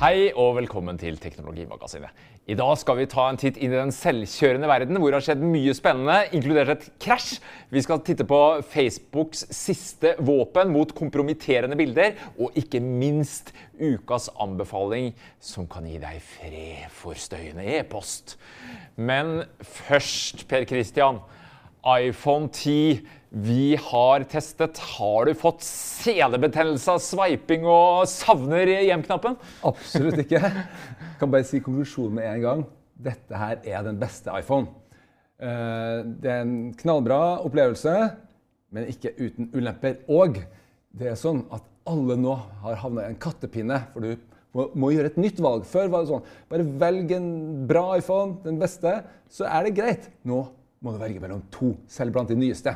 Hei og velkommen til Teknologimagasinet. I dag skal vi ta en titt inn i den selvkjørende verden, hvor det har skjedd mye spennende, inkludert et krasj. Vi skal titte på Facebooks siste våpen mot kompromitterende bilder, og ikke minst ukas anbefaling som kan gi deg fred for støyende e-post. Men først, Per Christian. iPhone 10 vi har testet. Har du fått selebetennelse av sveiping og savner hjem-knappen? Absolutt ikke. Jeg kan bare si konklusjonen med en gang. Dette her er den beste iPhone. Eh, det er en knallbra opplevelse, men ikke uten ulemper. Og det er sånn at alle nå har havna i en kattepinne. For du må, må, gjøre et nytt valg. Før var det sånn bare velg en bra iPhone, den beste, så er det greit. Nå må du velge mellom to, selv blant de nyeste.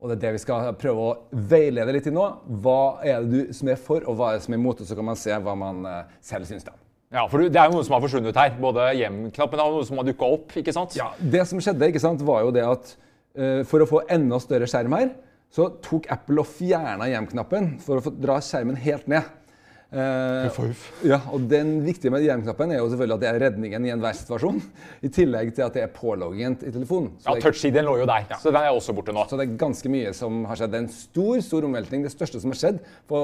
Og det er det vi skal prøve å veilede litt i nå. Hva er det du som er for, og hva er det som er imot? Og så kan man se hva man uh, selv syns. da. Ja, for Det er jo noe som har forsvunnet her. Både hjem-knappen og noe som har dukka opp. ikke sant? Ja, Det som skjedde, ikke sant, var jo det at uh, for å få enda større skjerm her, så tok Apple og fjerna hjem-knappen for å få dra skjermen helt ned. Uh, ja, og Den viktige med hjem-knappen er jo selvfølgelig at det er redningen i enhver situasjon. I tillegg til at det er påloggingen i telefonen. Så ja, touch-ID lå jo der, ja. så den er også borte nå. Så det er ganske mye som har skjedd. Det er en stor stor omveltning. Det største som har skjedd på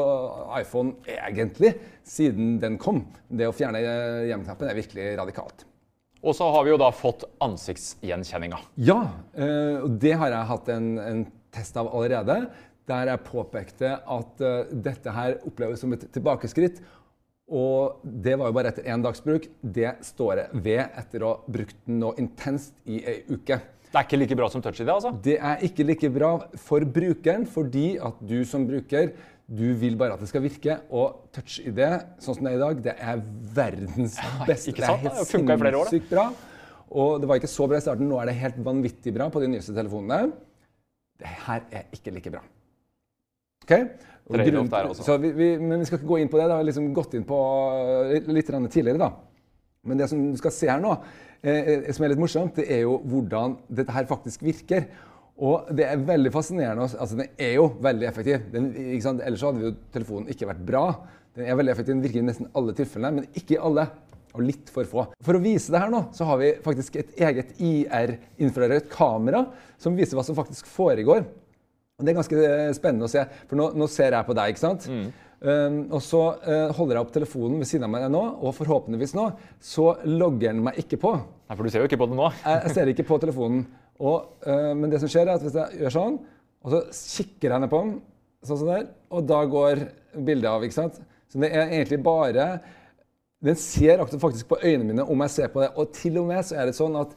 iPhone egentlig siden den kom. Det å fjerne hjem-knappen er virkelig radikalt. Og så har vi jo da fått ansiktsgjenkjenninga. Ja, eh, og det har jeg hatt en, en test av allerede der jeg påpekte at uh, dette her oppleves som et tilbakeskritt. Og det var jo bare etter én dags bruk. Det står jeg ved etter å ha brukt den nå intenst i ei uke. Det er ikke like bra som touch-ID? altså? Det er ikke like bra for brukeren, fordi at du som bruker du vil bare at det skal virke. Og touch-ID sånn som det er i dag, det er verdens beste. Ikke sant? Det er helt sinnssykt bra. Og det var ikke så bra i starten. Nå er det helt vanvittig bra på de nyeste telefonene. Det her er ikke like bra. Okay? Grunn, så vi, vi, men vi skal ikke gå inn på det. Det har vi liksom gått inn på litt, litt tidligere. da. Men det som du skal se her nå, eh, eh, som er litt morsomt, det er jo hvordan dette her faktisk virker. Og det er veldig fascinerende. altså Den er jo veldig effektiv. Den, Ellers hadde jo telefonen ikke vært bra. Den er veldig effektiv, den virker i nesten alle tilfellene, men ikke i alle. Og litt for få. For å vise det her nå, så har vi faktisk et eget IR-infrarødt kamera som viser hva som faktisk foregår. Det er ganske eh, spennende å se, for nå, nå ser jeg på deg. ikke sant? Mm. Um, og så uh, holder jeg opp telefonen ved siden av meg nå, og forhåpentligvis nå så logger den meg ikke på. Nei, For du ser jo ikke på den nå. jeg, jeg ser ikke på telefonen. Og, uh, men det som skjer er at hvis jeg gjør sånn, og så kikker jeg ned på den, sånn som der, og da går bildet av. ikke sant? Så det er egentlig bare Den ser faktisk på øynene mine om jeg ser på det. Og til og med så er det sånn at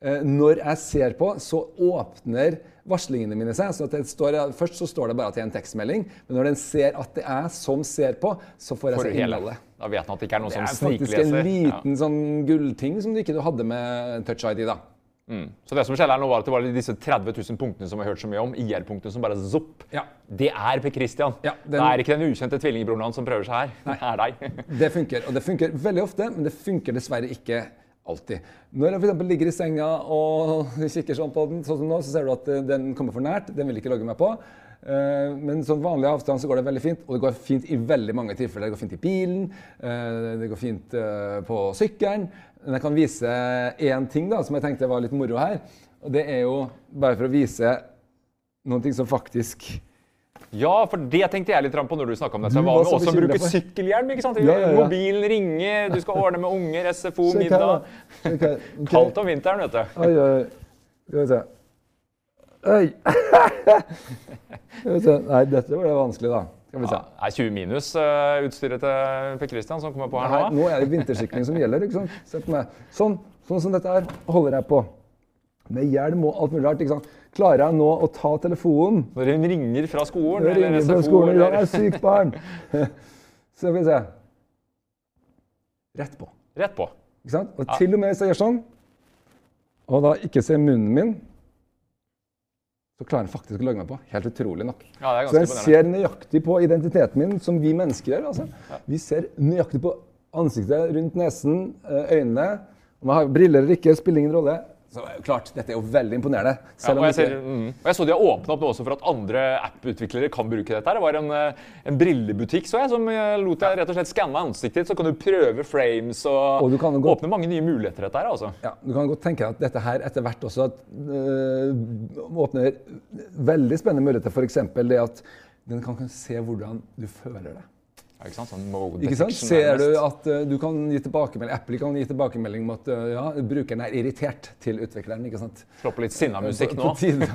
når jeg ser på, så åpner varslingene mine seg. så står, Først så står det bare at det er en tekstmelding, men når den ser at det er som ser på, så får jeg se innholdet. Da vet den at det ikke er noen som snikleser. Det er faktisk en liten ja. sånn gullting som du ikke hadde med Touch ID. da. Mm. Så det som skjedde her nå var at det var disse 30 000 punktene som vi har hørt så mye om, IR-punktene som bare zopp. Ja. Det er Per Christian. Ja, den... Det er ikke den ukjente tvillingbroren hans som prøver seg her. Nei. Det er deg. det funker. Og det funker veldig ofte, men det funker dessverre ikke Alltid. Når jeg f.eks. ligger i senga og kikker sånn på den, sånn som nå, så ser du at eh, den kommer for nært. Den vil ikke logge meg på. Eh, men sånn vanlig avstand så går det veldig fint, og det går fint i veldig mange tilfeller. Det går fint i bilen, eh, det går fint på sykkelen. Men jeg kan vise én ting da, som jeg tenkte var litt moro her. Og det er jo bare for å vise noen ting som faktisk ja, for det tenkte jeg litt på når du snakka om dette. Hva med var med bruker bruke sykkelhjelm. ikke sant? Ja, ja, ja. Mobilen ringer, du skal ordne med unger, SFO, middag. Okay. Kaldt om vinteren, vet du. Oi, oi. Skal vi se. Oi! Nei, dette ble vanskelig, da. Skal vi se. Ja, er 20 minus uh, utstyret til Per Christian som kommer på her nå? Nå er det vintersykling som gjelder. ikke sant? Sett meg. Sånn, sånn som dette her holder jeg på. Med hjelm og alt mulig rart. ikke sant? Klarer jeg nå å ta telefonen Når hun ringer fra skolen? Når hun ringer fra skolen, eller? Ja, jeg er sykt barn. Så skal vi se. Rett på. Rett på. Ikke sant? Og ja. til og med hvis jeg gjør sånn, og da ikke ser munnen min, så klarer han faktisk å logge meg på. Helt utrolig nok. Ja, så jeg ser nøyaktig på identiteten min, som vi mennesker gjør. Altså. Ja. Vi ser nøyaktig på ansiktet, rundt nesen, øynene. Om jeg har briller eller ikke, spiller ingen rolle. Så klart, Dette er jo veldig imponerende. Ja, og, jeg ser, mm, og jeg så de har åpna opp nå også for at andre app-utviklere kan bruke dette. her. Det var en, eh, en brillebutikk så jeg, som eh, lot deg rett og slett skanne ansiktet ditt, så kan du prøve frames og, Og du kan gå- åpne mange nye muligheter. dette her, altså. Ja, Du kan godt tenke deg at dette her etter hvert også at, øh, åpner veldig spennende muligheter. F.eks. det at den kan, kan se hvordan du føler deg. Ikke sant? Sånn mode Ikke sant? Ser du at uh, du kan gi tilbakemelding, Apple kan gi tilbakemelding om at uh, ja, brukeren er irritert til utvikleren. ikke sant? Slå på litt sinna musikk nå. På tide.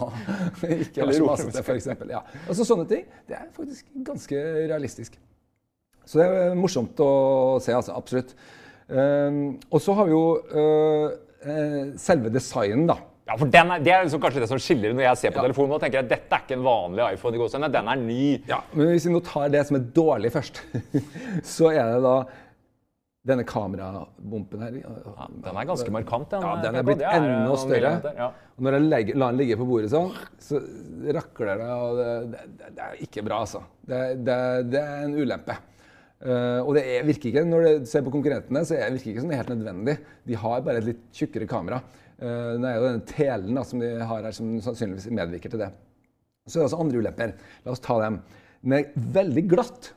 Ikke vær så masete, f.eks. Ja. Altså, sånne ting. Det er faktisk ganske realistisk. Så det er morsomt å se, altså. Absolutt. Um, og så har vi jo uh, eh, selve designen, da. Ja, for den er, Det er liksom kanskje det som skiller når jeg ser på Ja. telefonen. og tenker jeg, Dette er ikke en vanlig iPhone. i gåseøynene, Den er ny. Ja, men hvis vi nå tar det som er dårlig først, så er det da denne kamerabompen her. Ja, den er ganske markant. Den, Ja, den er blitt enda større. Ja. Og når jeg legger, lar den ligge på bordet sånn, så rakler det, og det, det, det er ikke bra, altså. Det, det, det er en ulempe. Uh, og det er, virker ikke, når du ser på konkurrentene, så er, virker ikke som det er helt nødvendig. De har bare et litt tjukkere kamera. Uh, det er jo denne telen da, som de har her, som sannsynligvis medvirker til det. Så er det også andre ulemper. La oss ta dem. Den er veldig glatt.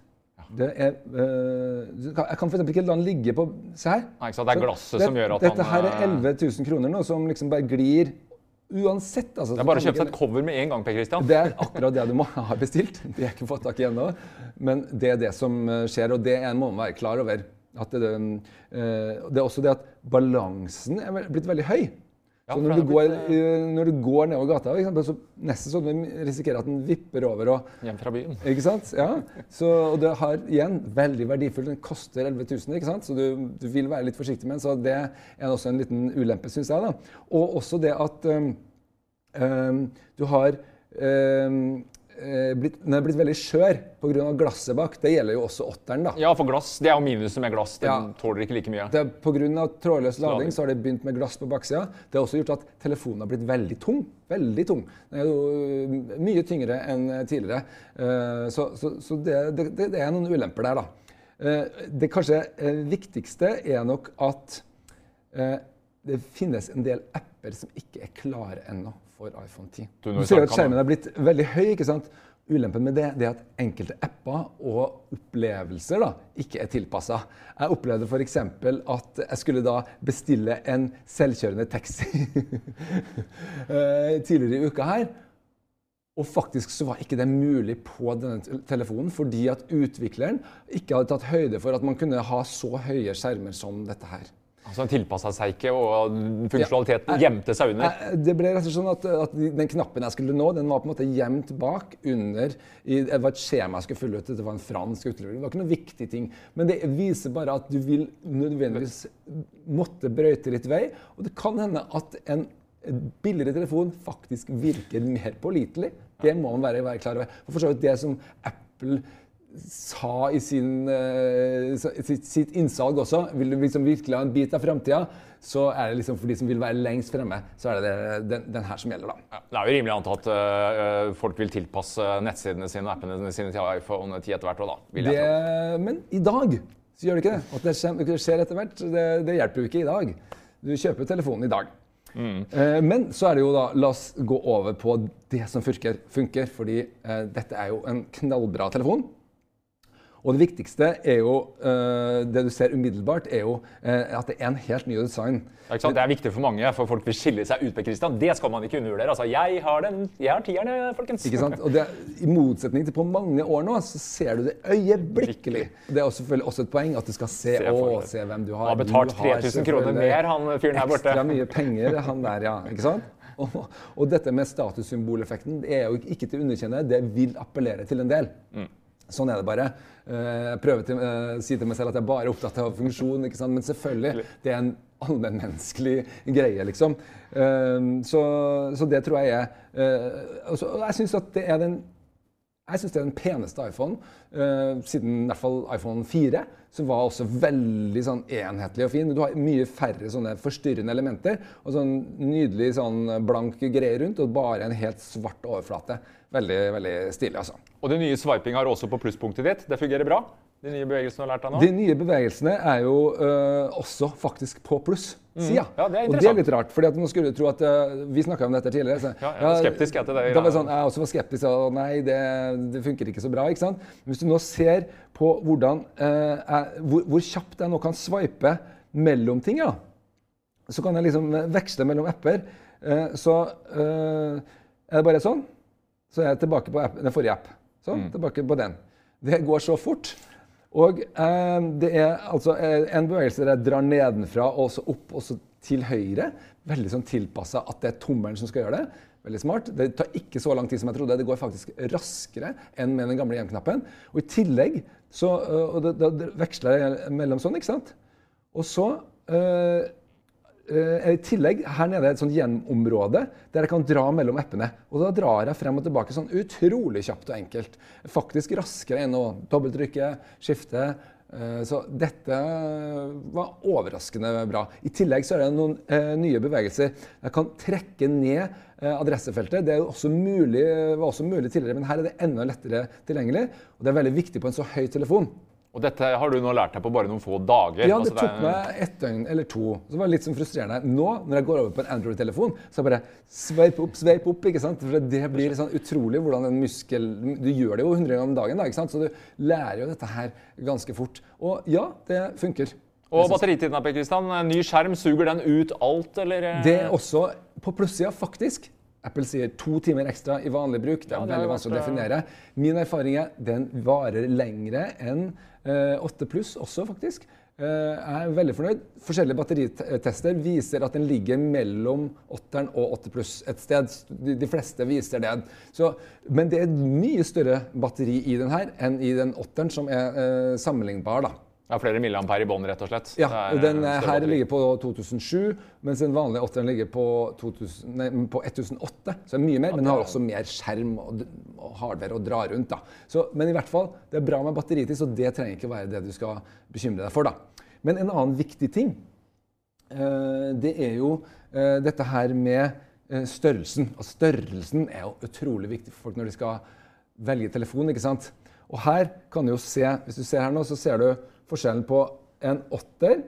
Det er, eh, kan- jeg kan f.eks. ikke la den ligge på Se her. Nei, ikke sant? Det er glasset Det- som gjør at Dette han, her er eh, 11 000 kroner nå, som liksom bare glir uansett. Altså, Det er bare å kjøpe seg et cover med en gang. Per Christian. Det er akkurat det du må ha bestilt. Det har ikke fått tak i ennå. Men det er det som eh, skjer, og det er- må man være klar over. At det, eh, det er også det at balansen er blitt veldig høy. Ja, Så når du, går, blitt, eh, når du går nedover gata, eksempel, så nesten så du risikerer at den vipper over. og Hjem fra byen. ikke sant? Ja. Så, og det har igjen veldig verdifullt. Den koster 11 000, ikke sant? så du, du vil være litt forsiktig med den. Så det er også en liten ulempe, syns jeg. da. Og også det at um, um, du har um, eh, blitt, Den er blitt veldig skjør pga. glasset bak. Det gjelder jo også åtteren. da. Ja, for glass. Det er jo minuset med glass. Den Ja. tåler ikke like mye. Det er Pga. trådløs lading så har det begynt med glass på baksida. Det har også gjort at telefonen har blitt veldig tung. Veldig tung. Den er jo øh, mye tyngre enn tidligere. Eh, Så, så, så det, det, det er noen ulemper der, da. Eh, Det kanskje eh, viktigste er nok at eh, det finnes en del apper som ikke er klare ennå for iPhone 10. Du, Du ser jo at skjermen er blitt veldig høy. ikke sant? Ulempen med det, det er at enkelte apper og opplevelser da, ikke er tilpassa. Jeg opplevde f.eks. at jeg skulle da bestille en selvkjørende taxi eh, tidligere i uka her. Og faktisk så var ikke det mulig på denne telefonen fordi at utvikleren ikke hadde tatt høyde for at man kunne ha så høye skjermer som dette her. Altså, Han tilpassa seg ikke, og funksjonaliteten gjemte seg under. Det ble rett og slett sånn at, at den knappen jeg skulle nå, den var på en måte gjemt bak under i, Det var et skjema jeg skulle følge ut. Det var en fransk utlevering. Det var ikke noen viktig ting. Men det viser bare at du vil nødvendigvis måtte brøyte litt vei. Og det kan hende at en billigere telefon faktisk virker mer pålitelig. Det må man være, være klar over. For så vidt det som Apple sa i sin, eh, sitt, sitt innsalg også, vil du liksom virkelig ha en bit av framtida, så er det liksom for de som vil være lengst fremme, så er det, det den, den her som gjelder, da. Ja, det er jo rimelig antatt at uh, folk vil tilpasse nettsidene sine og appene sine til iPhone 10 etter hvert. òg, da, vil jeg Det, tro. men i dag så gjør det ikke det. At det skjer, det skjer etter hvert, det, det hjelper jo ikke i dag. Du kjøper telefonen i dag. Mm. men så er det jo da, la oss gå over på det som funker, funker fordi eh, dette er jo en knallbra telefon. Og det viktigste er jo, eh, det du ser umiddelbart, er jo eh, at det er en helt ny design. Ja? Det er viktig for mange, for folk vil skille seg ut. med Christian. Det skal man ikke undervurdere. Altså, jeg har den, jeg har tierne, folkens. Ikke sant? Og det, I motsetning til på mange år nå, så ser du det øyeblikkelig. Det er selvfølgelig også et poeng at du skal se, Se å, se hvem du har. Han har betalt 3000 kroner mer, han fyren her borte. Ekstra mye penger, han der, ja. Ikke sant? Og, og dette med statussymboleffekten det er jo ikke til å underkjenne. Det vil appellere til en del. Mm. Sånn er det bare. Eh, Jeg prøver til, eh, si til meg selv at jeg bare er opptatt av funksjon, ikke sant? men selvfølgelig, det er en allmennmenneskelig greie, liksom. Eh, Så, så det tror jeg er altså, Og jeg syns at det er den jeg syns det er den peneste iPhone, eh, siden i hvert fall iPhone 4, som var også veldig sånn enhetlig og fin. Du har mye færre sånne forstyrrende elementer, og sånn nydelig sånn blank greie rundt, og bare en helt svart overflate. Veldig, veldig stilig, altså. Og det nye swiping har også på plusspunktet ditt. Det fungerer bra. De nye bevegelsene du har lært deg nå. De nye bevegelsene er jo eh, også faktisk på pluss. sida. Ja, det er og det er litt rart, for nå skulle du tro at uh, Vi snakka om dette tidligere. Så, ja, jeg var skeptisk etter det. Da var sånn, jeg også var skeptisk, og nei, det, det, funker ikke så bra. ikke sant? Hvis du nå ser på hvordan, uh, jeg, hvor, hvor, kjapt jeg nå kan swipe mellom ting, ja, så kan jeg liksom veksle mellom apper. Så er det bare sånn, så er jeg tilbake på app, den forrige app. Sånn, mm. tilbake på den. Det går så fort. Og eh, det er altså eh, en bevegelse der jeg drar nedenfra og så opp og så til høyre. Veldig sånn tilpassa at det er tommelen som skal gjøre det. Veldig smart. Det tar ikke så lang tid som jeg trodde. Det går faktisk raskere enn med den gamle hjem-knappen. Og i tillegg så og det, det veksler jeg mellom sånn, ikke sant? Og så Uh, I tillegg her nede er et sånt hjemområde der jeg kan dra mellom appene. Og da drar jeg frem og tilbake sånn utrolig kjapt og enkelt. Faktisk raskere enn å dobbelttrykke, skifte. Uh, så dette var overraskende bra. I tillegg så er det noen uh, nye bevegelser. Jeg kan trekke ned adressefeltet. Det også mulig, var også mulig tidligere, men her er det enda lettere tilgjengelig. Og det er veldig viktig på en så høy telefon. Og dette har du nå lært deg på bare noen få dager? Ja, det altså, tok det er... meg ett døgn eller to. Så var litt sånn frustrerende. Nå, når jeg går over på en Android-telefon, så er bare sveip opp, sveip opp. ikke sant? For det blir sånn utrolig hvordan en muskel Du gjør det jo 100 ganger om dagen, da, ikke sant? så du lærer jo dette her ganske fort. Og ja, det funker. Og batteritiden, Per Kristian. Ny skjerm, suger den ut alt, eller? Det er også på plussida, faktisk. Apple sier to timer ekstra i vanlig bruk. Det er ja, det veldig vanskelig å definere. Min erfaring er den varer lengre enn 8 eh, pluss også, faktisk. Eh, jeg er veldig fornøyd. Forskjellige batteritester viser at den ligger mellom 8 og 8 pluss et sted. De fleste viser det. Så, men det er mye større batteri i den her enn i den 8 som er eh, sammenlignbar. da. Ja, Flere milliampere i bånn, rett og slett? Ja, og den her ligger på 2007, mens den vanlige 8 ligger på, 2000, nei, på 1008. Så det er mye mer, men den har også mer skjerm og, og hardware å dra rundt. da. Så, men i hvert fall, det er bra med batteritid, så det trenger ikke være det du skal bekymre deg for. da. Men en annen viktig ting, uh, det er jo dette her med størrelsen. Og størrelsen er jo utrolig viktig for folk når de skal velge telefon. ikke sant? Og her kan du jo se, Hvis du ser her nå, så ser du forskjellen på en åtter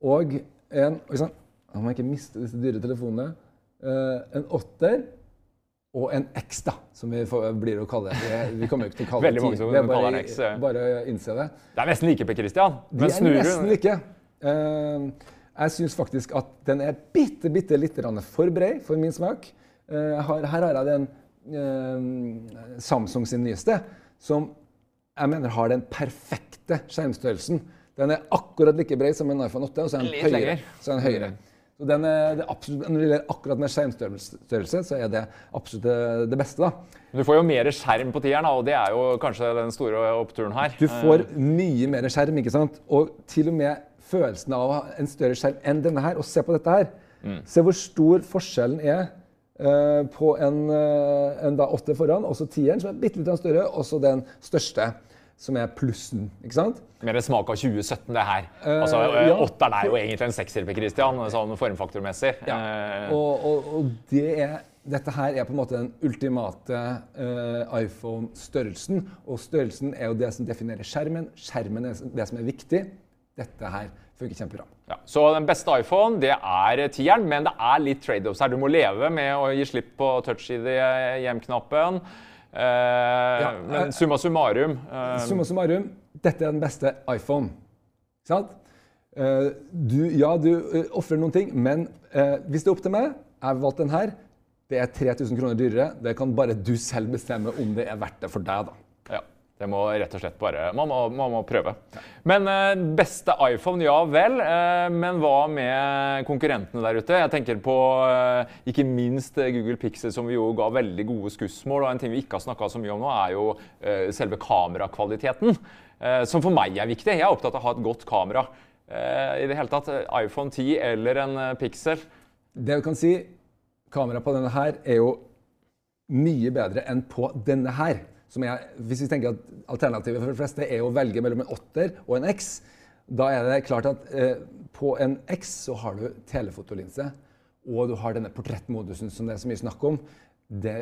og en sann, nå må jeg ikke miste disse dyre telefonene. Uh, en åtter og en X, da, som vi får, blir å kalle det. Vi, kommer jo ikke til å kalle Veldig mange som kaller en X. Bare innse det. Det er nesten like, Per Christian. De er nesten like. Uh, jeg syns faktisk at den er bitte, bitte litt for bred for min smak. Her, har jeg den Samsung sin nyeste, som jeg mener har den perfekte skjermstørrelsen. Den er akkurat like bred som en iPhone 8, og så er den høyere. Så er den høyere. Så den er, absolutt, når det gjelder akkurat med skjermstørrelse, så er det absolutt det, det beste. da. Du får jo mer skjerm på tieren, og det er jo kanskje den store oppturen her. Du får mye mer skjerm, ikke sant? og til og med følelsen av å ha en større skjerm enn denne her. Og se på dette her. Mm. Se hvor stor forskjellen er på en, uh, en da 8 foran, og så tieren, som er bitte litt større, og så den største som er plussen. ikke sant? Mer smak av 2017, det her. Uh, altså, ja. Åtteren er jo egentlig en sekser, Christian, sånn formfaktormessig. Ja. Og, og, og det er, dette her er på en måte den ultimate uh, iPhone-størrelsen. Og størrelsen er jo det som definerer skjermen. Skjermen er det som er viktig. Dette her funker kjempebra. Ja, så den beste iPhone det er tieren, men det er litt trade-offs her. Du må leve med å gi slipp på touch-ID-hjem-knappen. Eh, ja, men eh, summa summarum eh, Summa summarum, dette er den beste iPhone. Sant? Du, ja, du ofrer noen ting, men hvis det er opp til meg Jeg har valgt den her. Det er 3000 kroner dyrere. Det kan bare du selv bestemme om det er verdt det for deg. da. Det må rett og slett bare Man må, man må prøve. Men eh, beste iPhone, ja vel. Eh, men hva med konkurrentene der ute? Jeg tenker på eh, ikke minst Google Pixel, som vi jo ga veldig gode skussmål. Og en ting vi ikke har snakka så mye om nå, er jo selve kamerakvaliteten. Som for meg er viktig. Jeg er opptatt av å ha et godt kamera. I det hele tatt, iPhone 10 eller en Pixel. Det vi kan si, kameraet på denne her er jo mye bedre enn på denne her som er, hvis vi tenker at Alternativet for de fleste er å velge mellom en åtter og en X. Da er det klart at eh, på en X så har du telefotolinse, og du har denne portrettmodusen som det er så mye snakk om. Det,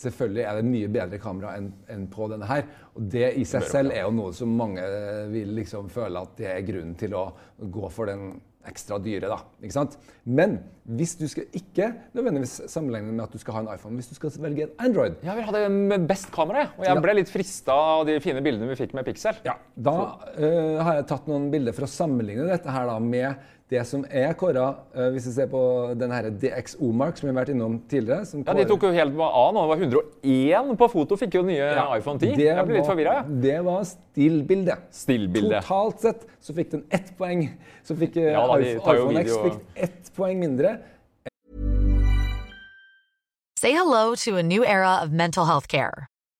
selvfølgelig er det mye bedre kamera enn, en på denne her. Og det i seg selv er jo noe som mange vil liksom føle at det er grunnen til å gå for den ekstra dyre. da, ikke sant? Men hvis du skal ikke nødvendigvis sammenligne med at du skal ha en iPhone, hvis du skal velge en Android Ja, vi hadde med best kamera, og jeg ble litt frista av de fine bildene vi fikk med Pixel. ja, Da uh, har jeg tatt noen bilder for å sammenligne dette her da med det som er kåra, eh, hvis vi ser på den her DXO-mark som vi har vært innom tidligere. Som Ja, De tok jo helt av nå. Det var 101 på foto, fikk jo nye Ja, iPhone 10. Jeg ble litt var- Ja. Det var stillbilde. Stillbilde. Totalt sett så fikk den ett poeng. Så fikk eh, Ja da, de iPhone, X fikk ett poeng mindre. Say hello to a new era of mental health care.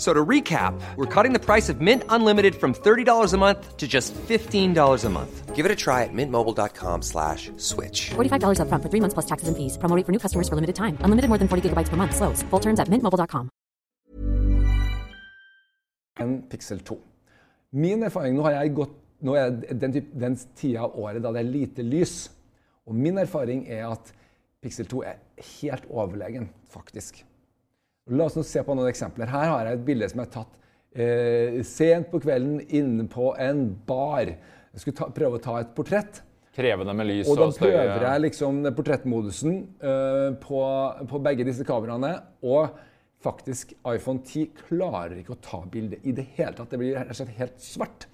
So to recap, we're cutting the price of Mint Unlimited from $30 a month to just $15 a month. Give it a try at mintmobile.com slash switch. $45 up front for three months plus taxes and fees. Promo for new customers for limited time. Unlimited more than 40 gigabytes per month. Slows. Full terms at mintmobile.com. en Pixel 2. Min erfaring Nå har jeg gått nå er den, typ, den tida av året da det er lite lys. Og min erfaring er at Pixel 2 er helt overlegen, faktisk. La oss nå se på noen eksempler. Her har jeg et bilde som er tatt eh, sent på kvelden inne på en bar. Jeg skulle ta, prøve å ta et portrett. Krevende med lys Og og, da støy. prøver jeg liksom portrettmodusen eh, på, på begge disse kameraene. Og faktisk iPhone 10 klarer ikke å ta bilde i det hele tatt. Det blir rett og slett helt svart.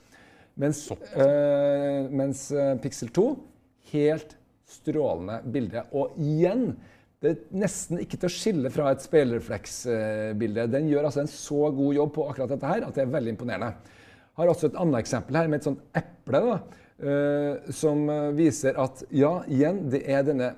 Mens, eh, mens eh, Pixel 2 helt strålende bilde. Og igjen det er nesten ikke til å skille fra et speilrefleksbilde. Den gjør altså en så god jobb på akkurat dette her at det er veldig imponerende. Jeg har også et annet eksempel her med et sånt eple. da, eh, som eh, viser at ja, igjen, det er denne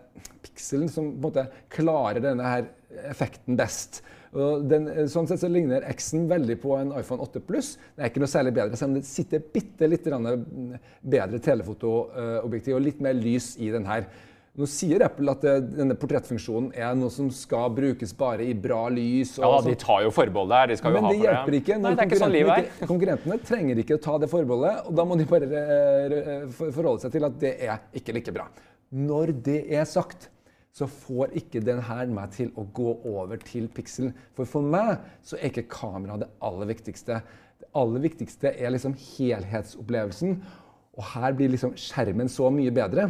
pikselen som på en måte klarer denne her effekten best. Den, eh, sånn sett så ligner X-en veldig på en iPhone 8 Pluss. Det er ikke noe særlig bedre, selv om det sitter bitte litt bedre telefotoobjektiv og litt mer lys i den her. Nå sier Apple at det, denne portrettfunksjonen er noe som skal brukes bare i bra lys. Ja, de tar jo forbehold der. De skal jo Men ha det for hjelper ikke. Nei, når det er ikke sånn livet konkurrentene, er. trenger ikke å ta det forbeholdet, og da må de bare eh, eh, for- forholde seg til at det er ikke like bra. Når det er sagt, så får ikke den her meg til å gå over til pixelen. For for meg så er ikke kamera det aller viktigste. Det aller viktigste er liksom helhetsopplevelsen. Og her blir liksom skjermen så mye bedre.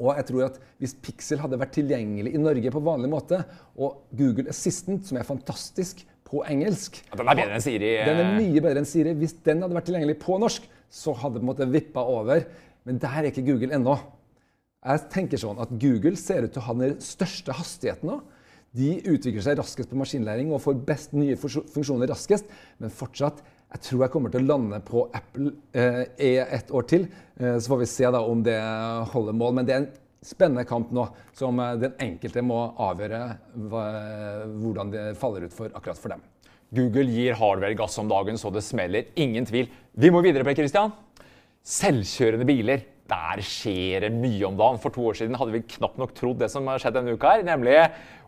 Og jeg tror at Hvis Pixel hadde vært tilgjengelig i Norge på vanlig måte, og Google Assistant, som er fantastisk på engelsk Den er bedre enn Siri. eh. Den er mye bedre enn Siri. Hvis den hadde vært tilgjengelig på norsk, så hadde det på en måte vippa over. Men der er ikke Google ennå. Jeg tenker sånn at Google ser ut til å ha den største hastigheten nå. De utvikler seg raskest på maskinlæring og får best nye funksjoner raskest. Men fortsatt, jeg tror jeg kommer til å lande på Apple eh, i et år til. Eh, så får vi se da om det holder mål. Men det er en spennende kamp nå, som eh, den enkelte må avgjøre hva, hvordan det faller ut for akkurat for dem. Google gir hardware gass om dagen så det smeller. Ingen tvil. Vi må videre, Per Christian. Selvkjørende biler. Der skjer det mye om dagen. For to år siden hadde vi knapt nok trodd det som har skjedd denne uka, her, nemlig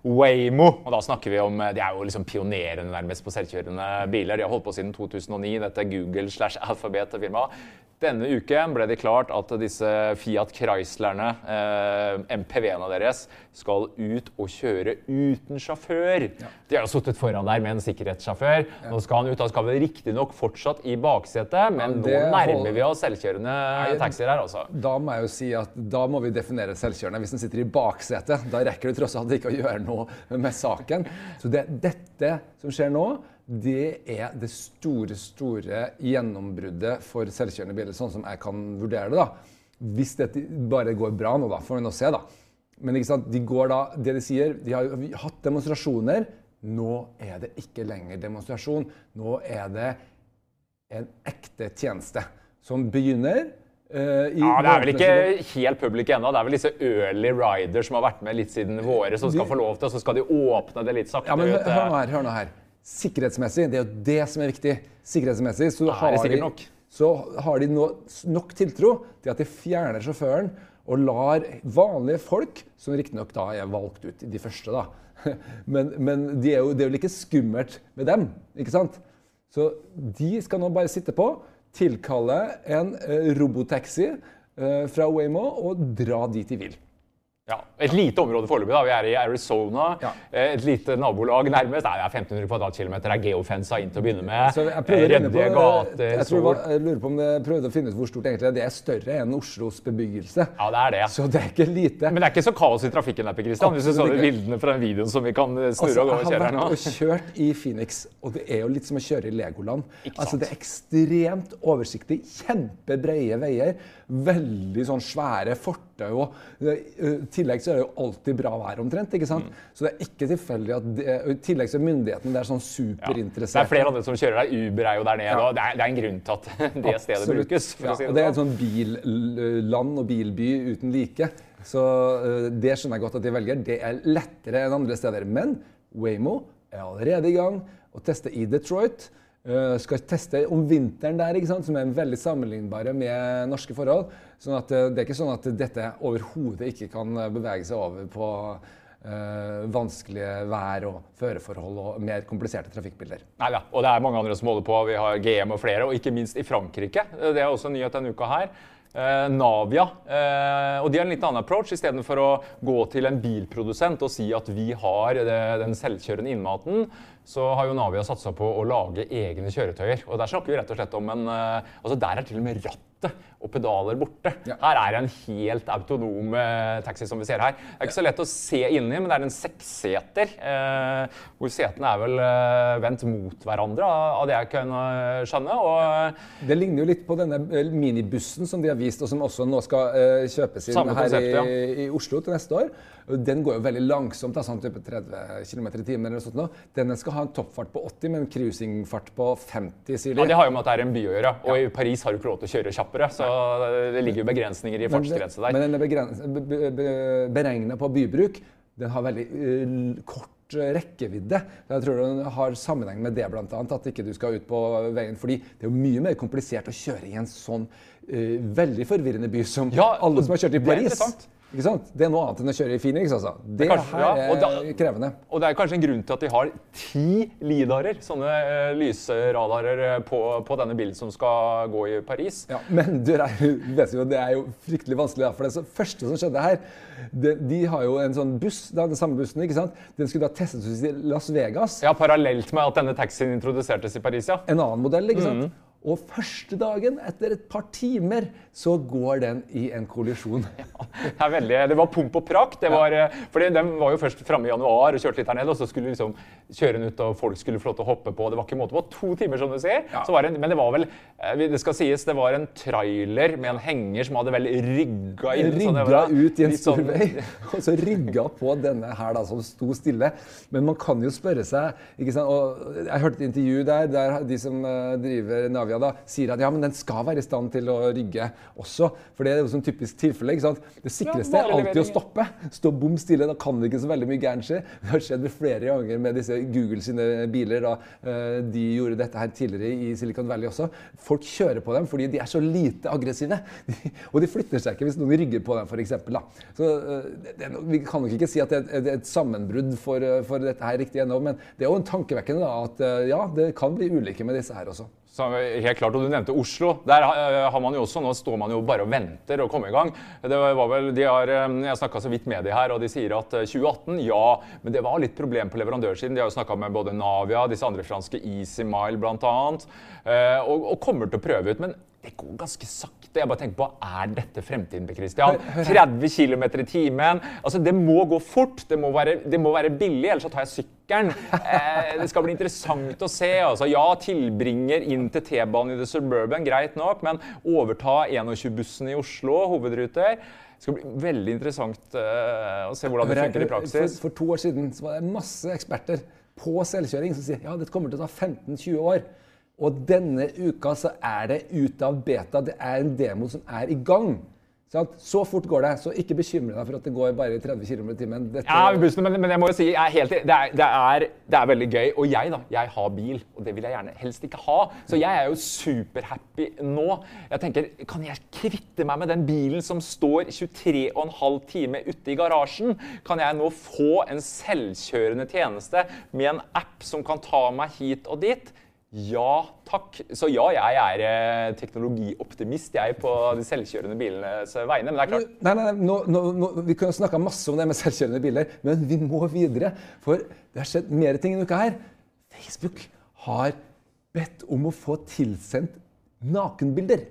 Waymo. Og da snakker vi om, De er jo liksom pionerene nærmest på selvkjørende biler. De har holdt på siden 2009, dette er Google slash Alphabet-firmaet. Denne uken ble det klart at disse Fiat Chryslerne, eh, MPV-ene deres, skal ut og kjøre uten sjåfør. De har jo sittet foran der med en sikkerhetssjåfør. Nå skal han ut. Han skal vel riktignok fortsatt i baksetet, men det nå nærmer hold... vi oss selvkjørende taxier her, altså. Da må jeg jo si at da må vi definere selvkjørende. Hvis den sitter i baksetet, da rekker du tross alt ikke å gjøre noe med saken. Så det, dette som skjer nå, det er det store, store gjennombruddet for selvkjørende biler, sånn som jeg kan vurdere det. da. Hvis dette bare går bra nå, da, får vi nå se, da. Men ikke sant? de går da, det de sier, de har jo hatt demonstrasjoner. Nå er det ikke lenger demonstrasjon. Nå er det en ekte tjeneste som begynner. I Ja, Det er vel ikke helt public ennå. Det er vel disse early riders som har vært med litt siden våre, som skal få lov til, og så skal de åpne det litt sakte. Ja, men hør, ut. hør nå her. hør nå her. Sikkerhetsmessig, det er jo det som er viktig. Sikkerhetsmessig så, det har, sikkert de, så har de no, nok tiltro til at de fjerner sjåføren og lar vanlige folk, som riktignok da er valgt ut, de første, da Men, men de er jo, det er jo like skummelt med dem, ikke sant? Så de skal nå bare sitte på, tilkalle en eh, robotaxi eh, fra Waymo og dra dit de vil. Ja, Et lite område foreløpig. da. Vi er i Arizona. Ja. Eh, Et lite nabolag nærmest. Nei, det er 1500 kvadratkilometer. Er geofensa inn til å begynne med. Så jeg Eh, prøvde gater. jeg, tror var, jeg lurer på om jeg prøvde å finne ut hvor stort egentlig det er. Det er større enn Oslos bebyggelse. Ja, det er det. Så det er ikke lite. Men det er ikke så kaos i trafikken der, Per Christian. Hvis du så de bildene fra den videoen som vi kan snurre Altså, og gå og kjøre her nå. Jeg har vært og kjørt i Phoenix, og det er jo litt som å kjøre i Legoland. Ikke Altså, det er ekstremt oversiktlig, kjempebreie veier, veldig sånn svære fortau. Tillegg så er det jo alltid bra vær omtrent, ikke sant? Mm. Så det er ikke tilfeldig at det, I tillegg så er myndighetene der sånn Ja. Det er flere andre som kjører der. Uber er jo der nede. Ja. og det er, det er en grunn til at det stedet Absolutt. brukes. For ja, å si og det det er et sånn. sånn billand og bilby uten like. Så eh, det skjønner jeg godt at de velger. Det er lettere enn andre steder. Men Waymo er allerede i gang og tester i Detroit. Eh, skal teste om vinteren der, ikke sant? som er veldig sammenlignbare med norske forhold. Sånn at eh, Det er ikke sånn at dette overhodet ikke kan eh, bevege seg over på eh, vanskelige vær- og føreforhold og mer kompliserte trafikkbilder. Nei, da, Og det er mange andre som holder på. Vi har GM og flere, og ikke minst i Frankrike. Det er også en nyhet denne uka her. Navia. Og de har en litt annen approach. Istedenfor å gå til en bilprodusent og si at vi har den selvkjørende innmaten, så har jo Navia satsa på å lage egne kjøretøyer. Og der snakker vi rett og slett om en eh, Altså der er til og med rattet og pedaler borte. Ja. Her er det en helt autonom eh, taxi som vi ser her. Det er ikke så lett å se inni, men det er en seksseter. Eh, hvor setene er vel eh, vendt mot hverandre, av det jeg kan skjønne. Og Det ligner jo litt på denne minibussen som de har vist, og som også nå skal kjøpes inn her i, ja. i Oslo til neste år. Den går jo veldig langsomt, da, sånn type 30 km i timen. eller sånt nå. Den skal ha en toppfart på 80, men cruisingfart på 50, sier de. ja, det har jo med at det er en by å gjøre. Og i Paris har du ikke lov til å kjøre kjappere, så det ligger jo begrensninger i fartsgrense der. Men den er be- be- be- beregna på bybruk. Den har veldig uh, kort eh, rekkevidde. Jeg tror den har sammenheng med det, annet, at ikke du skal ut på veien. fordi det er jo mye mer komplisert å kjøre i en sånn uh, veldig forvirrende by som Ja, alle som har kjørt i Paris. Ikke sant? Det er noe annet enn å kjøre i Phoenix. altså. Det kanskje- her ja, og er da- krevende. Og det er kanskje en grunn til at de har ti lidarer, sånne uh, lysradarer, eh, på, på denne bilen som skal gå i Paris. Ja, men du, er, det er jo fryktelig vanskelig. For det første som skjedde her det, De har jo en sånn buss, da, den samme bussen. ikke sant? Den skulle da testes ut i Las Vegas. Ja, Parallelt med at denne taxien introdusertes i Paris, ja. En annen modell. ikke sant? Mm. Og første dagen, etter et par timer, så går den i en kollisjon. Det, er veldig, det var pomp og prakt. Det var, ja. fordi Den var jo først framme i januar og kjørte litt her ned. og Så skulle liksom kjøre den ut, og folk skulle få lov til å hoppe på. Det var ikke måte på. To timer, som du ser. Så var det, en- men det var vel eh, Det skal sies, det var en trailer med en henger som hadde vel rygga inn. det Rygga var ut i en litt stor sånn- vei, og så rygga på denne her da, som sto stille. Men man kan jo spørre seg ikke sant? Og Jeg hørte et intervju der der de som eh, driver Navia, da, sier at ja, men den skal være i stand til å rygge også. For det er jo sånn typisk tilfelle. ikke sant? Det sikreste er alltid å stoppe. Stå bom stille, da kan det ikke så veldig mye gærent skje. Det har skjedd flere ganger med disse Google sine biler. da eh, De gjorde dette her tidligere i Silicon Valley også. Folk kjører på dem fordi de er så lite aggressive. De, og de flytter seg ikke hvis noen rygger på dem, f.eks. Så da. det, det, er no- Vi kan nok ikke si at det er, et sammenbrudd for, eh, for dette her riktig ennå, men det er jo en tankevekkende da, at eh, ja, det kan bli ulykker med disse her også. Så helt klart, og Du nevnte Oslo. Der eh, har man jo også, Nå står man jo bare og venter å komme i gang. Det var vel, de har, eh, Jeg snakka så vidt med de her, og de sier at eh, 2018, ja. Men det var litt problem på leverandørsiden. De har jo snakka med både Navia, disse andre franske Easy Mile bl.a. Og, og kommer til å prøve ut. Men det går ganske sakte. Jeg bare tenker på, Er dette fremtiden? til Christian? 30 km i timen. Altså, Det må gå fort. Det må være, det må være billig, ellers så tar jeg sykkelen. Eh, det skal bli interessant å se. altså. Ja, tilbringer inn til T-banen i The Suburban, greit nok. Men overta 21-bussen i Oslo, hovedruter. Det skal bli veldig interessant uh, å se hvordan det funker i praksis. For, for to år siden så var det masse eksperter på selvkjøring som sier ja, dette kommer til å ta 15-20 år. Og denne uka så er det ute av beta. Det er en demo som er i gang. Så fort går det. Så ikke bekymre deg for at det går bare 30 km i timen. Dette... Ja, men, men, jeg må jo si, jeg helt, det, er, det, er, det, er, veldig gøy. Og jeg da, jeg har bil, og det vil jeg gjerne helst ikke ha. Så jeg er jo superhappy nå. Jeg tenker, Kan jeg kvitte meg med den bilen som står 23,5 timer ute i garasjen? Kan jeg nå få en selvkjørende tjeneste med en app som kan ta meg hit og dit? Ja takk. Så ja, jeg er eh, teknologioptimist jeg er på de selvkjørende bilenes vegne. Men det er klart Nei, nei, nei nå, nå, nå, Vi kunne snakka masse om det med selvkjørende biler, men vi må videre. For det har skjedd mer ting denne uka her. Facebook har bedt om å få tilsendt nakenbilder.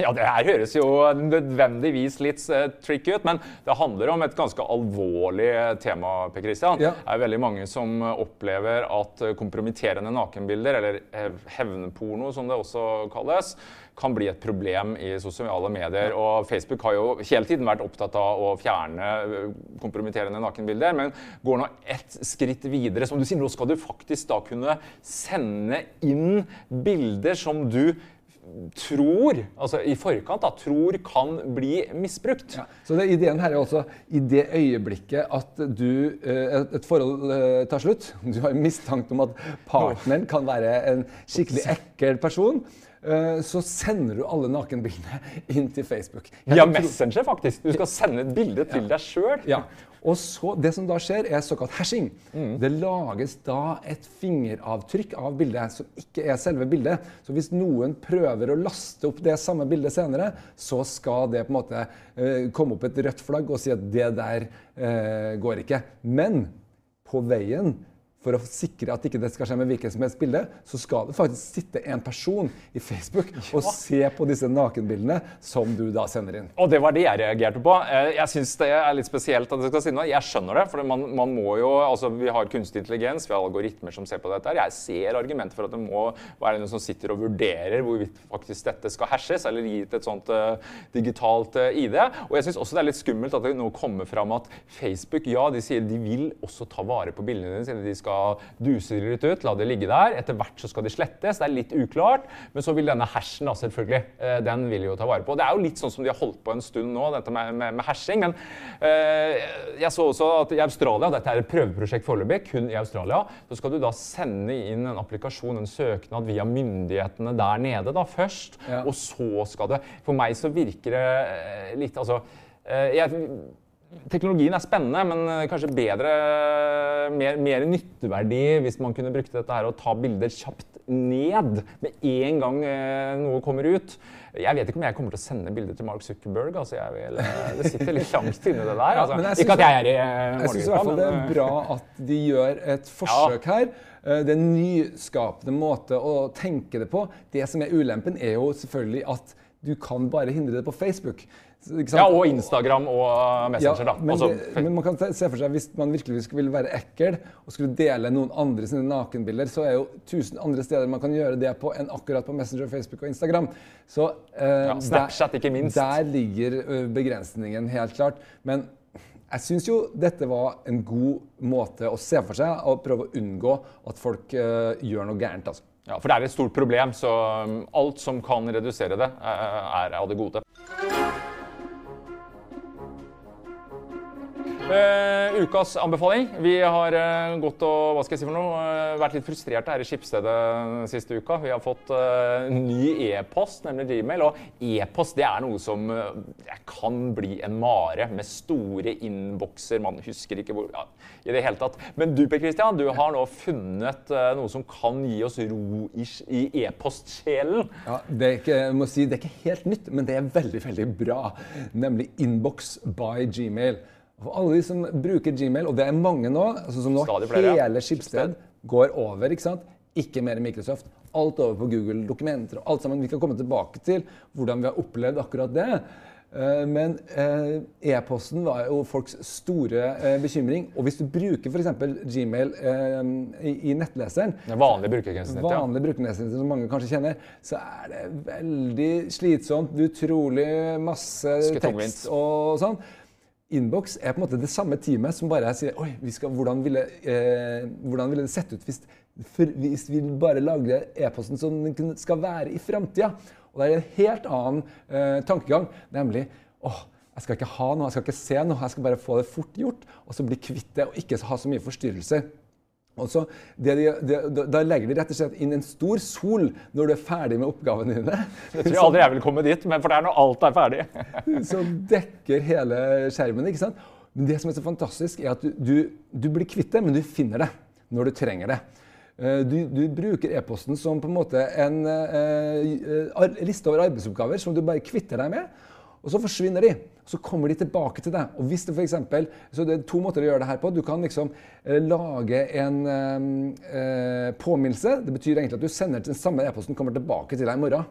Ja, Det her høres jo nødvendigvis litt uh, tricky ut, men det handler om et ganske alvorlig tema. Per Christian. Ja. Det er veldig mange som opplever at kompromitterende nakenbilder, eller hevnporno som det også kalles, kan bli et problem i sosiale medier. Og Facebook har jo hele tiden vært opptatt av å fjerne eh, kompromitterende nakenbilder, men går nå ett skritt videre. Som du sier, nå skal du faktisk da kunne sende inn bilder som du tror, altså i forkant, da, tror kan bli misbrukt. Ja. Så det, Ideen her er også i det øyeblikket at du, et, et forhold eh, tar slutt, du har mistanke om at partneren kan være en skikkelig ekkel person, eh, så sender du alle nakenbildene inn til Facebook. Ja, Messenger, faktisk. Du skal sende et bilde til deg sjøl. Ja. Og så, Det som da skjer, er såkalt hashing. Mm. Det lages da et fingeravtrykk av bildet som ikke er selve bildet. Så hvis noen prøver å laste opp det samme bildet senere, så skal det på en måte eh, komme opp et rødt flagg og si at det der eh, går ikke. Men på veien for å sikre at ikke det skal skje med hvilket som helst bilde, så skal det faktisk sitte en person i Facebook og se på disse nakenbildene som du da sender inn. Og det var det jeg reagerte på. Eh, jeg syns det er litt spesielt at det skal si noe. Jeg skjønner det, for man, man, må jo Altså, vi har kunstig intelligens, vi har algoritmer som ser på dette. her. Jeg ser argumenter for at det må være noen som sitter og vurderer hvorvidt faktisk dette skal hashes, eller gi et sånt uh, digitalt uh, ID. Og jeg syns også det er litt skummelt at det nå kommer fram at Facebook, ja, de sier de vil også ta vare på bildene dine, siden de skal skal duse det litt ut, la det ligge der. Etter hvert så skal de slettes. Det er litt uklart. Men så vil denne hashen da, selvfølgelig, eh, den vil jo ta vare på. Det er jo litt sånn som de har holdt på en stund nå, dette med, med, med hashing. Men eh, jeg så også at i Australia, dette er et prøveprosjekt foreløpig, kun i Australia, så skal du da sende inn en applikasjon, en søknad via myndighetene der nede da, først. Ja. Og så skal det For meg så virker det eh, litt Altså eh, jeg Teknologien er spennende, men eh, kanskje bedre, mer, mer, nytteverdi hvis man kunne brukt dette her og ta bilder kjapt ned med en gang eh, noe kommer ut. Jeg vet ikke om jeg kommer til å sende bilder til Mark Zuckerberg. Altså vil, eh, det sitter litt langt inne, det der. Altså. ikke at jeg er i Jeg syns i hvert fall det er bra at de gjør et forsøk ja. her. Det er en nyskapende måte å tenke det på. Det som er ulempen, er jo selvfølgelig at du kan bare hindre det på Facebook. Ja, og Instagram og uh, Messenger. Ja, men, altså, det, men, man kan se for seg hvis man virkelig vil være ekkel og skulle dele noen andre sine nakenbilder, så er jo tusen andre steder man kan gjøre det på enn akkurat på Messenger, Facebook og Instagram. Så eh, ja, Snapchat, ikke minst. Der ligger begrensningen helt klart. Men jeg syns jo dette var en god måte å se for seg og prøve å unngå at folk eh, gjør noe gærent. altså. Ja, For det er et stort problem, så alt som kan redusere det, er av det gode. Uh, ukas anbefaling. Vi har uh, gått og hva skal jeg si for noe, uh, vært litt frustrerte her i Skipsstedet siste uka. Vi har fått ny e-post, nemlig Gmail. Og e-post det er noe som kan bli en mare med store innbokser. Man husker ikke hvor ja, i det hele tatt. Men du Per Christian, du har nå funnet noe som kan gi oss ro i, i e-postsjelen. Ja, det er, ikke, jeg må si, det er ikke helt nytt, men det er veldig, veldig bra. Nemlig Inbox by Gmail. For alle de som bruker Gmail, og det er mange nå, sånn som nå hele Skipsted går over ikke sant? Ikke mer Microsoft. Alt over på Google Dokumenter og alt sammen. Vi kan komme tilbake til hvordan vi har opplevd akkurat det. Eh, Men eh, e-posten var jo folks store eh, bekymring. Og hvis du bruker f.eks. Gmail i, nettleseren, Den vanlige brukergrensesnittet. Ja. vanlig brukernedsnitt som mange kanskje kjenner, så er det veldig slitsomt. Utrolig masse tekst og sånn. Inbox er på en måte det samme teamet som bare sier Oi, skal, hvordan, ville, eh, hvordan ville det sett ut hvis, for, hvis vi bare lager e-posten som den skal være i framtida? Og det er en helt annen eh, tankegang, nemlig åh, jeg skal ikke ha noe, jeg skal ikke se noe, jeg skal bare få det fort gjort, og så bli kvitt det og ikke ha så mye forstyrrelser. Så det de, de, da- da legger de rett og slett inn en stor sol når du er ferdig med oppgavene dine. Det tror jeg aldri jeg vil komme dit, men for det er når alt er ferdig. som dekker hele skjermen. ikke sant? Men det som er så fantastisk, er at du, du, du blir kvitt det, men du finner det når du trenger det. Eh, Du, du bruker e-posten som på en måte en uh, uh, liste over arbeidsoppgaver som du bare kvitter deg med. Og så forsvinner de. Så kommer de tilbake til deg. Og hvis det for eksempel, så det er to måter å gjøre det her på. Du kan liksom eh, lage en eh, eh, påminnelse. Det betyr egentlig at du sender den samme e-posten kommer tilbake til deg i morgen.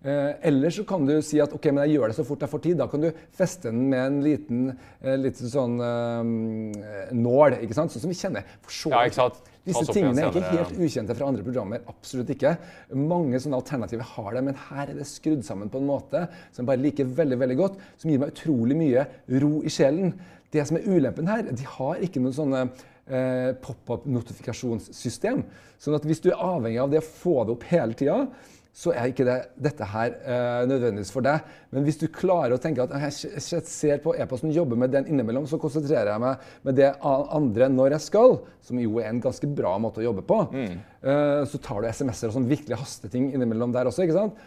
Eh, eller så kan du si at ok, men jeg gjør det så fort jeg får tid. Da kan du feste den med en liten, eh, liten sånn eh, nål. ikke sant? Sånn som vi kjenner. For så Ja, ikke sant? Disse tingene er ikke helt ukjente fra andre programmer. Absolutt ikke. Mange sånne alternativer har det, men her er det skrudd sammen på en måte som jeg bare liker veldig veldig godt, som gir meg utrolig mye ro i sjelen. Det som er ulempen her, de har ikke noen sånne eh, pop-up-notifikasjonssystem. Sånn at hvis du er avhengig av det å få det opp hele tida, så er ikke det, dette her eh, nødvendigvis for deg. Men hvis du klarer å tenke at jeg ser på e-posten, jobber med den innimellom, så konsentrerer jeg meg med det andre når jeg skal, som jo er en ganske bra måte å jobbe på. Eh, så tar du SMS-er og sånn virkelig hasteting innimellom der også, ikke sant?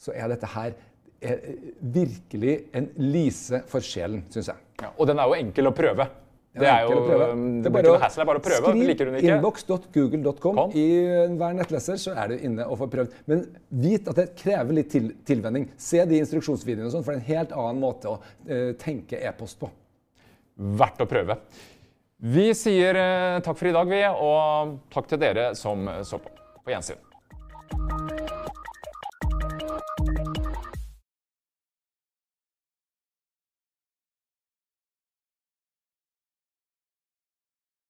så er dette her er eh, virkelig en lise for sjelen, syns jeg. Ja, og den er jo enkel å prøve. Det er jo å um, Det er bare ikke hassle, det bare å prøve. Skriv inbox.google.com i hver nettleser, så er du inne og får prøvd. Men vit at det krever litt til, tilvenning. Se de instruksjonsvideoene, og sånn, for det er en helt annen måte å uh, tenke e-post på. Verdt å prøve. Vi sier uh, takk for i dag, vi, og takk til dere som så på. På gjensyn.